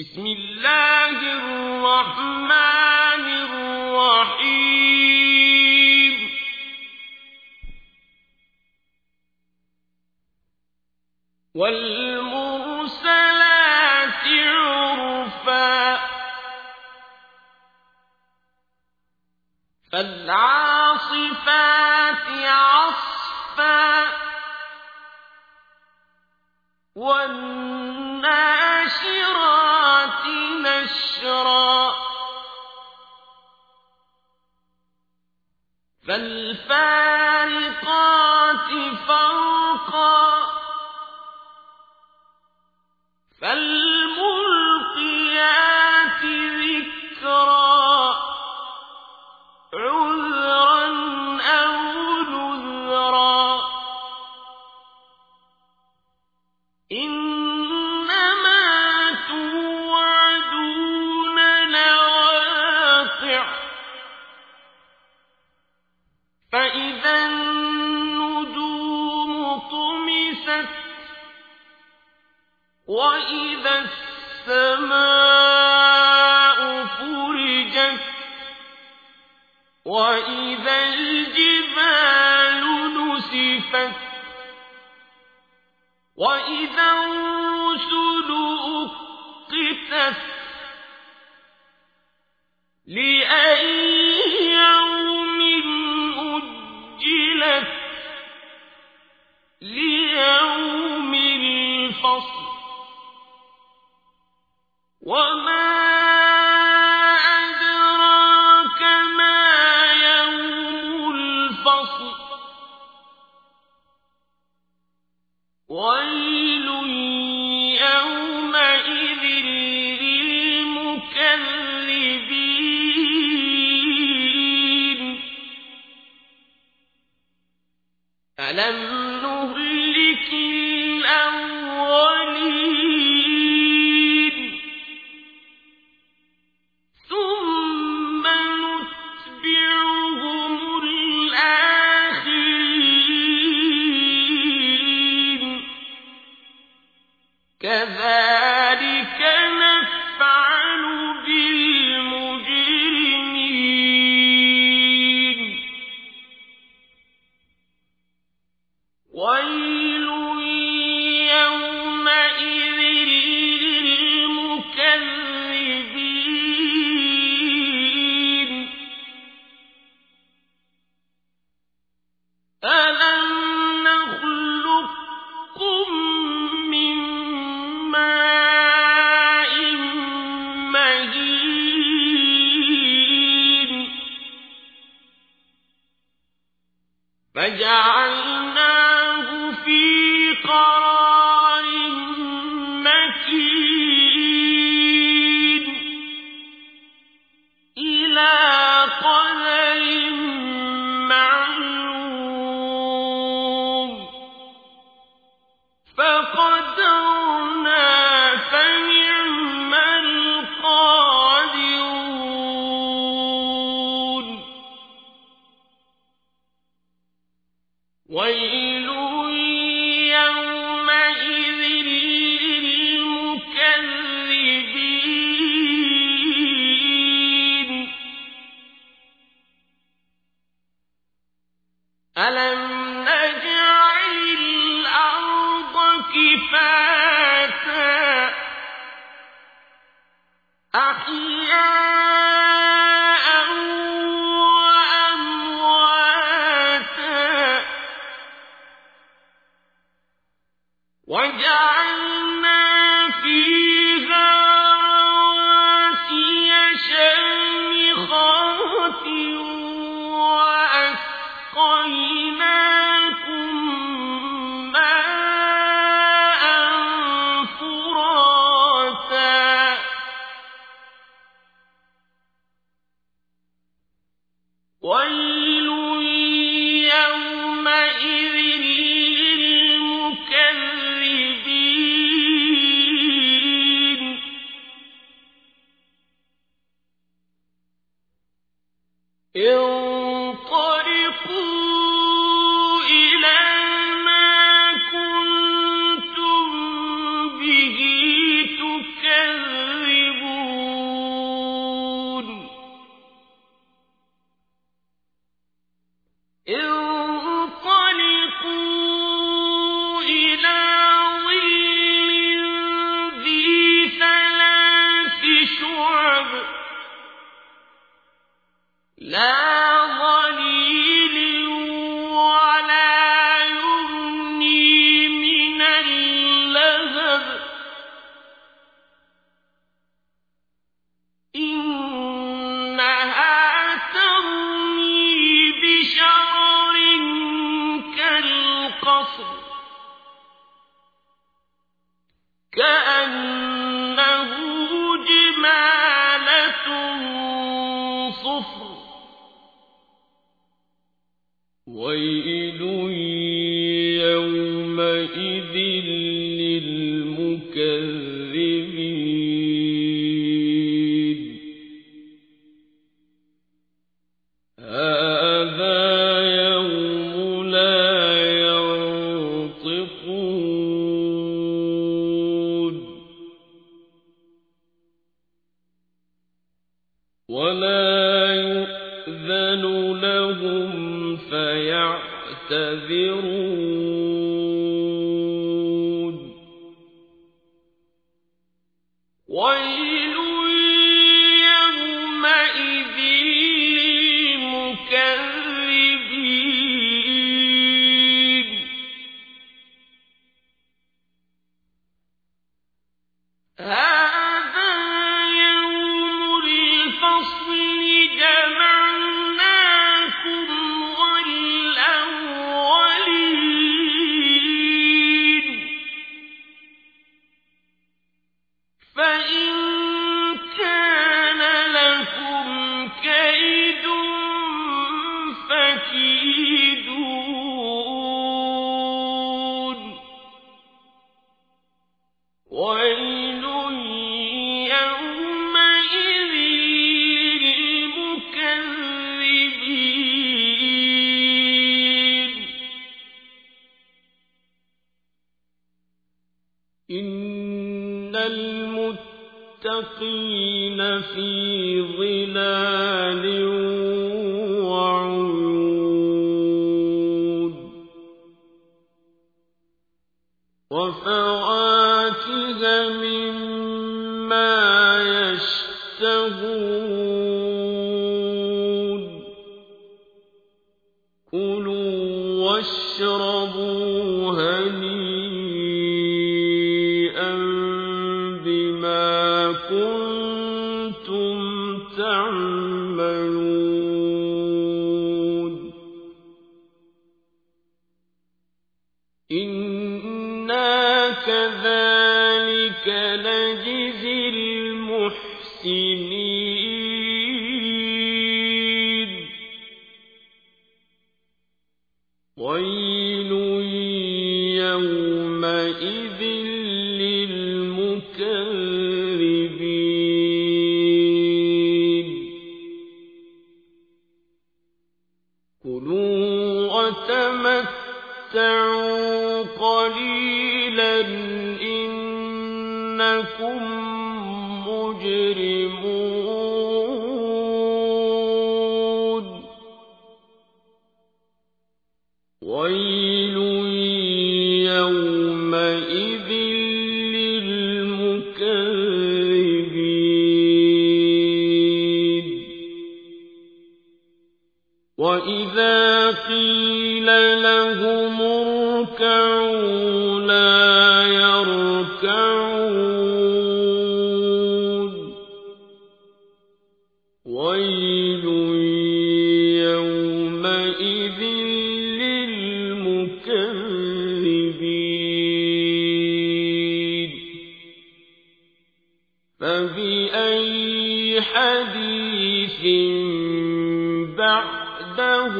بسم الله الرحمن الرحيم. والمرسلات عرفا. فالعاصفات عصفا. والناشرات نشرا. فالفارقات فرقا فالملقيات ذكرا. عذرا أو نذرا. إنما وإذا السماء فرجت وإذا الجبال نسفت وإذا الرسل أقتت لأي ألم نهلك الأولين ثم نتبعهم الآخرين كذلك فجعلناه ويل صفر. ويل يومئذ Ah! المتقين في ظلال وعيون. وفواكه مما المحسنين ويل يومئذ للمكذبين. كلوا وتمتعوا قليلا إنكم ويل يومئذ للمكذبين وإذا قيل لهم اركعوا لا فبأي حديث بعده